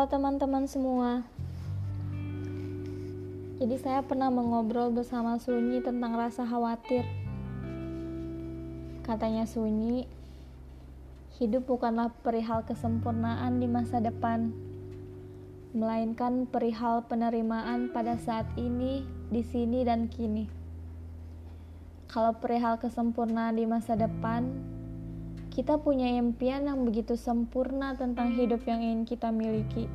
Halo teman-teman semua. Jadi saya pernah mengobrol bersama Sunyi tentang rasa khawatir. Katanya Sunyi, hidup bukanlah perihal kesempurnaan di masa depan, melainkan perihal penerimaan pada saat ini, di sini dan kini. Kalau perihal kesempurnaan di masa depan, kita punya impian yang begitu sempurna tentang hidup yang ingin kita miliki.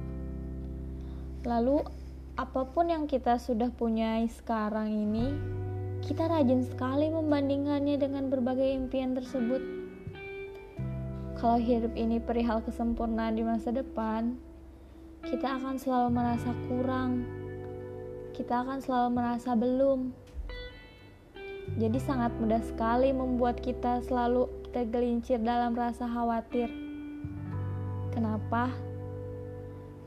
Lalu, apa pun yang kita sudah punyai sekarang ini, kita rajin sekali membandingkannya dengan berbagai impian tersebut. Kalau hidup ini perihal kesempurnaan di masa depan, kita akan selalu merasa kurang. Kita akan selalu merasa belum. Jadi sangat mudah sekali membuat kita selalu tergelincir dalam rasa khawatir. Kenapa?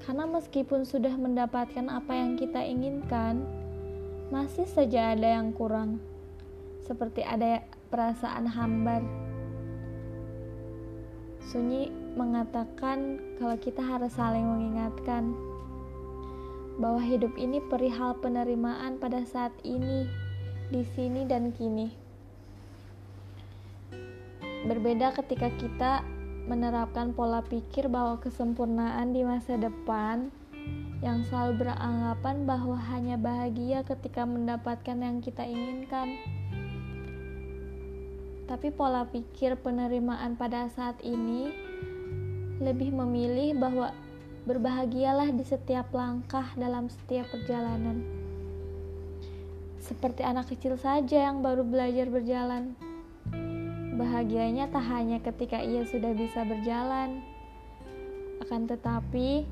Karena meskipun sudah mendapatkan apa yang kita inginkan, masih saja ada yang kurang. Seperti ada perasaan hambar. Sunyi mengatakan kalau kita harus saling mengingatkan bahwa hidup ini perihal penerimaan pada saat ini, di sini dan kini. Berbeda ketika kita menerapkan pola pikir bahwa kesempurnaan di masa depan yang selalu beranggapan bahwa hanya bahagia ketika mendapatkan yang kita inginkan. Tapi pola pikir penerimaan pada saat ini lebih memilih bahwa berbahagialah di setiap langkah dalam setiap perjalanan. Seperti anak kecil saja yang baru belajar berjalan Bahagianya tak hanya ketika ia sudah bisa berjalan, akan tetapi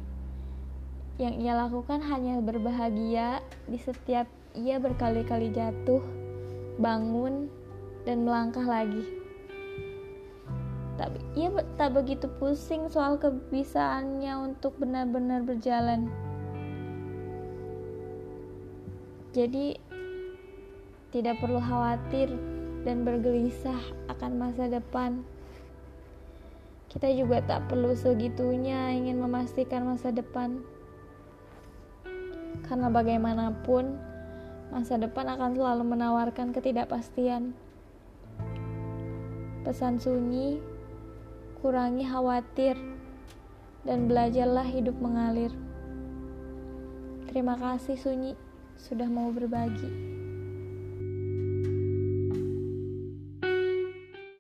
yang ia lakukan hanya berbahagia di setiap ia berkali-kali jatuh, bangun, dan melangkah lagi. Tapi ia tak begitu pusing soal kebisaannya untuk benar-benar berjalan. Jadi, tidak perlu khawatir dan bergelisah akan masa depan. Kita juga tak perlu segitunya ingin memastikan masa depan, karena bagaimanapun masa depan akan selalu menawarkan ketidakpastian. Pesan sunyi, kurangi khawatir, dan belajarlah hidup mengalir. Terima kasih, Sunyi, sudah mau berbagi.